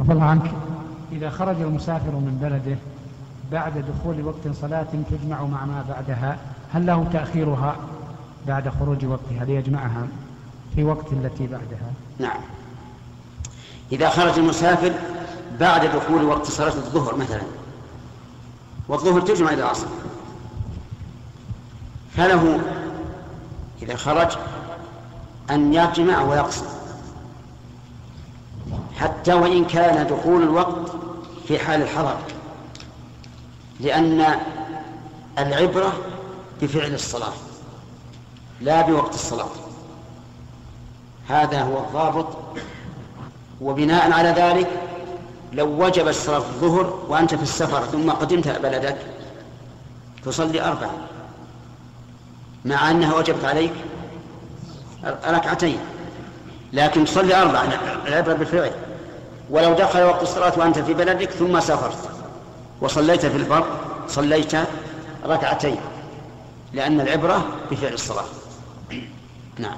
عفى الله عنك. إذا خرج المسافر من بلده بعد دخول وقت صلاة تجمع مع ما بعدها هل له تأخيرها بعد خروج وقتها ليجمعها في وقت التي بعدها؟ نعم. إذا خرج المسافر بعد دخول وقت صلاة الظهر مثلا والظهر تجمع إلى العصر. فله إذا خرج أن يجمع ويقصر حتى وإن كان دخول الوقت في حال الحضر لأن العبرة بفعل الصلاة لا بوقت الصلاة. هذا هو الضابط. وبناء على ذلك لو وجبت صلاة الظهر وأنت في السفر ثم قدمت بلدك تصلي أربعة. مع أنها وجبت عليك ركعتين. لكن تصلي أربعة العبرة بالفعل. ولو دخل وقت الصلاة وأنت في بلدك ثم سافرت. وصليت في البر صليت ركعتين لأن العبرة بفعل الصلاة. نعم.